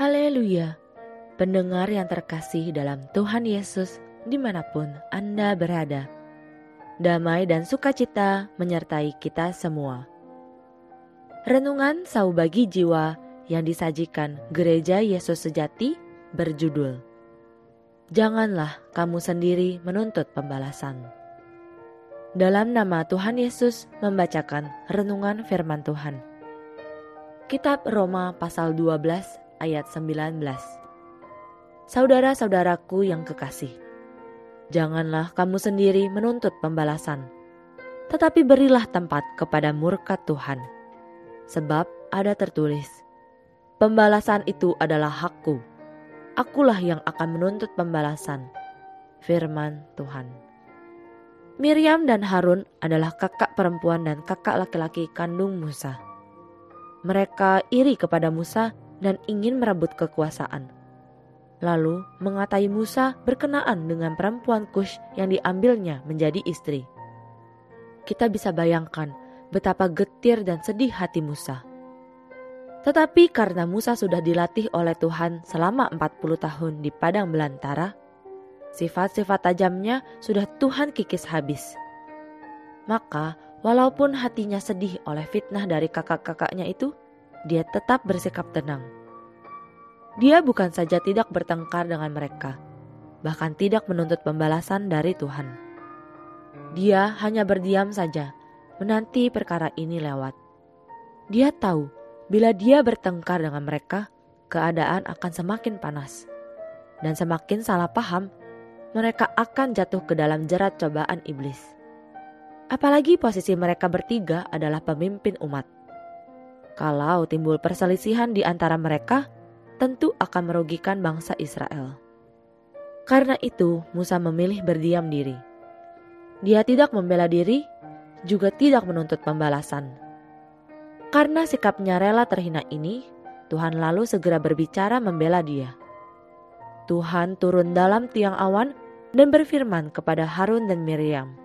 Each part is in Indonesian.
Haleluya! Pendengar yang terkasih dalam Tuhan Yesus di mana pun Anda berada. Damai dan sukacita menyertai kita semua. Renungan sau bagi jiwa yang disajikan Gereja Yesus Sejati berjudul Janganlah kamu sendiri menuntut pembalasan. Dalam nama Tuhan Yesus membacakan renungan firman Tuhan. Kitab Roma pasal 12 ayat 19. Saudara-saudaraku yang kekasih, janganlah kamu sendiri menuntut pembalasan, tetapi berilah tempat kepada murka Tuhan. Sebab ada tertulis, pembalasan itu adalah hakku, akulah yang akan menuntut pembalasan. Firman Tuhan. Miriam dan Harun adalah kakak perempuan dan kakak laki-laki kandung Musa. Mereka iri kepada Musa dan ingin merebut kekuasaan lalu mengatai Musa berkenaan dengan perempuan Kush yang diambilnya menjadi istri. Kita bisa bayangkan betapa getir dan sedih hati Musa. Tetapi karena Musa sudah dilatih oleh Tuhan selama 40 tahun di padang belantara, sifat-sifat tajamnya sudah Tuhan kikis habis. Maka walaupun hatinya sedih oleh fitnah dari kakak-kakaknya itu, dia tetap bersikap tenang dia bukan saja tidak bertengkar dengan mereka, bahkan tidak menuntut pembalasan dari Tuhan. Dia hanya berdiam saja, menanti perkara ini lewat. Dia tahu bila dia bertengkar dengan mereka, keadaan akan semakin panas. Dan semakin salah paham, mereka akan jatuh ke dalam jerat cobaan iblis. Apalagi posisi mereka bertiga adalah pemimpin umat. Kalau timbul perselisihan di antara mereka, tentu akan merugikan bangsa Israel. Karena itu, Musa memilih berdiam diri. Dia tidak membela diri, juga tidak menuntut pembalasan. Karena sikapnya rela terhina ini, Tuhan lalu segera berbicara membela dia. Tuhan turun dalam tiang awan dan berfirman kepada Harun dan Miriam,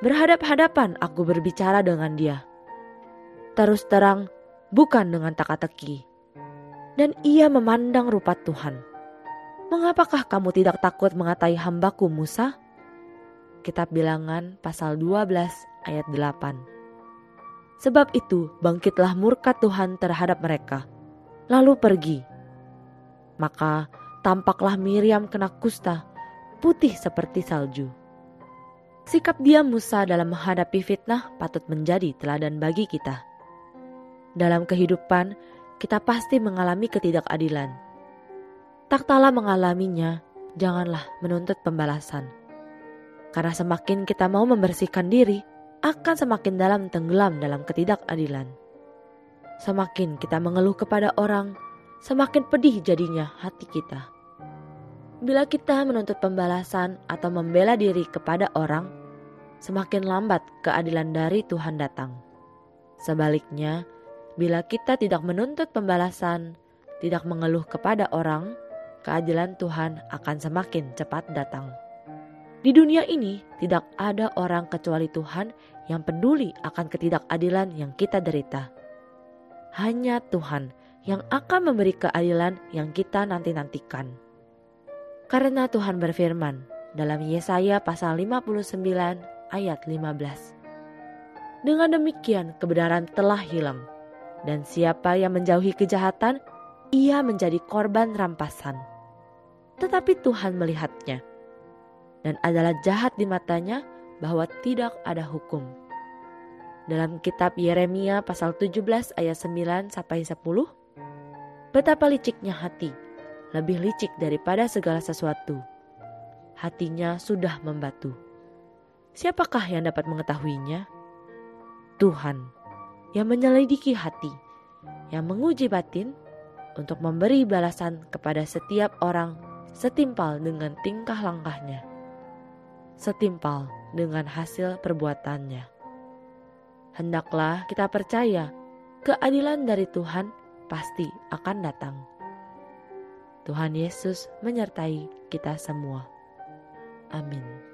"Berhadap-hadapan aku berbicara dengan dia. Terus terang, bukan dengan teka-teki." dan ia memandang rupa Tuhan. Mengapakah kamu tidak takut mengatai hambaku Musa? Kitab bilangan pasal 12 ayat 8. Sebab itu bangkitlah murka Tuhan terhadap mereka, lalu pergi. Maka tampaklah Miriam kena kusta, putih seperti salju. Sikap dia Musa dalam menghadapi fitnah patut menjadi teladan bagi kita. Dalam kehidupan, kita pasti mengalami ketidakadilan. Tak tala mengalaminya, janganlah menuntut pembalasan. Karena semakin kita mau membersihkan diri, akan semakin dalam tenggelam dalam ketidakadilan. Semakin kita mengeluh kepada orang, semakin pedih jadinya hati kita. Bila kita menuntut pembalasan atau membela diri kepada orang, semakin lambat keadilan dari Tuhan datang. Sebaliknya, Bila kita tidak menuntut pembalasan, tidak mengeluh kepada orang, keadilan Tuhan akan semakin cepat datang. Di dunia ini tidak ada orang kecuali Tuhan yang peduli akan ketidakadilan yang kita derita. Hanya Tuhan yang akan memberi keadilan yang kita nanti-nantikan. Karena Tuhan berfirman dalam Yesaya pasal 59 ayat 15. Dengan demikian kebenaran telah hilang dan siapa yang menjauhi kejahatan, ia menjadi korban rampasan. Tetapi Tuhan melihatnya, dan adalah jahat di matanya bahwa tidak ada hukum. Dalam kitab Yeremia pasal 17 ayat 9 sampai 10, betapa liciknya hati, lebih licik daripada segala sesuatu. Hatinya sudah membatu. Siapakah yang dapat mengetahuinya? Tuhan yang menyelidiki hati, yang menguji batin untuk memberi balasan kepada setiap orang setimpal dengan tingkah langkahnya, setimpal dengan hasil perbuatannya. Hendaklah kita percaya keadilan dari Tuhan pasti akan datang. Tuhan Yesus menyertai kita semua. Amin.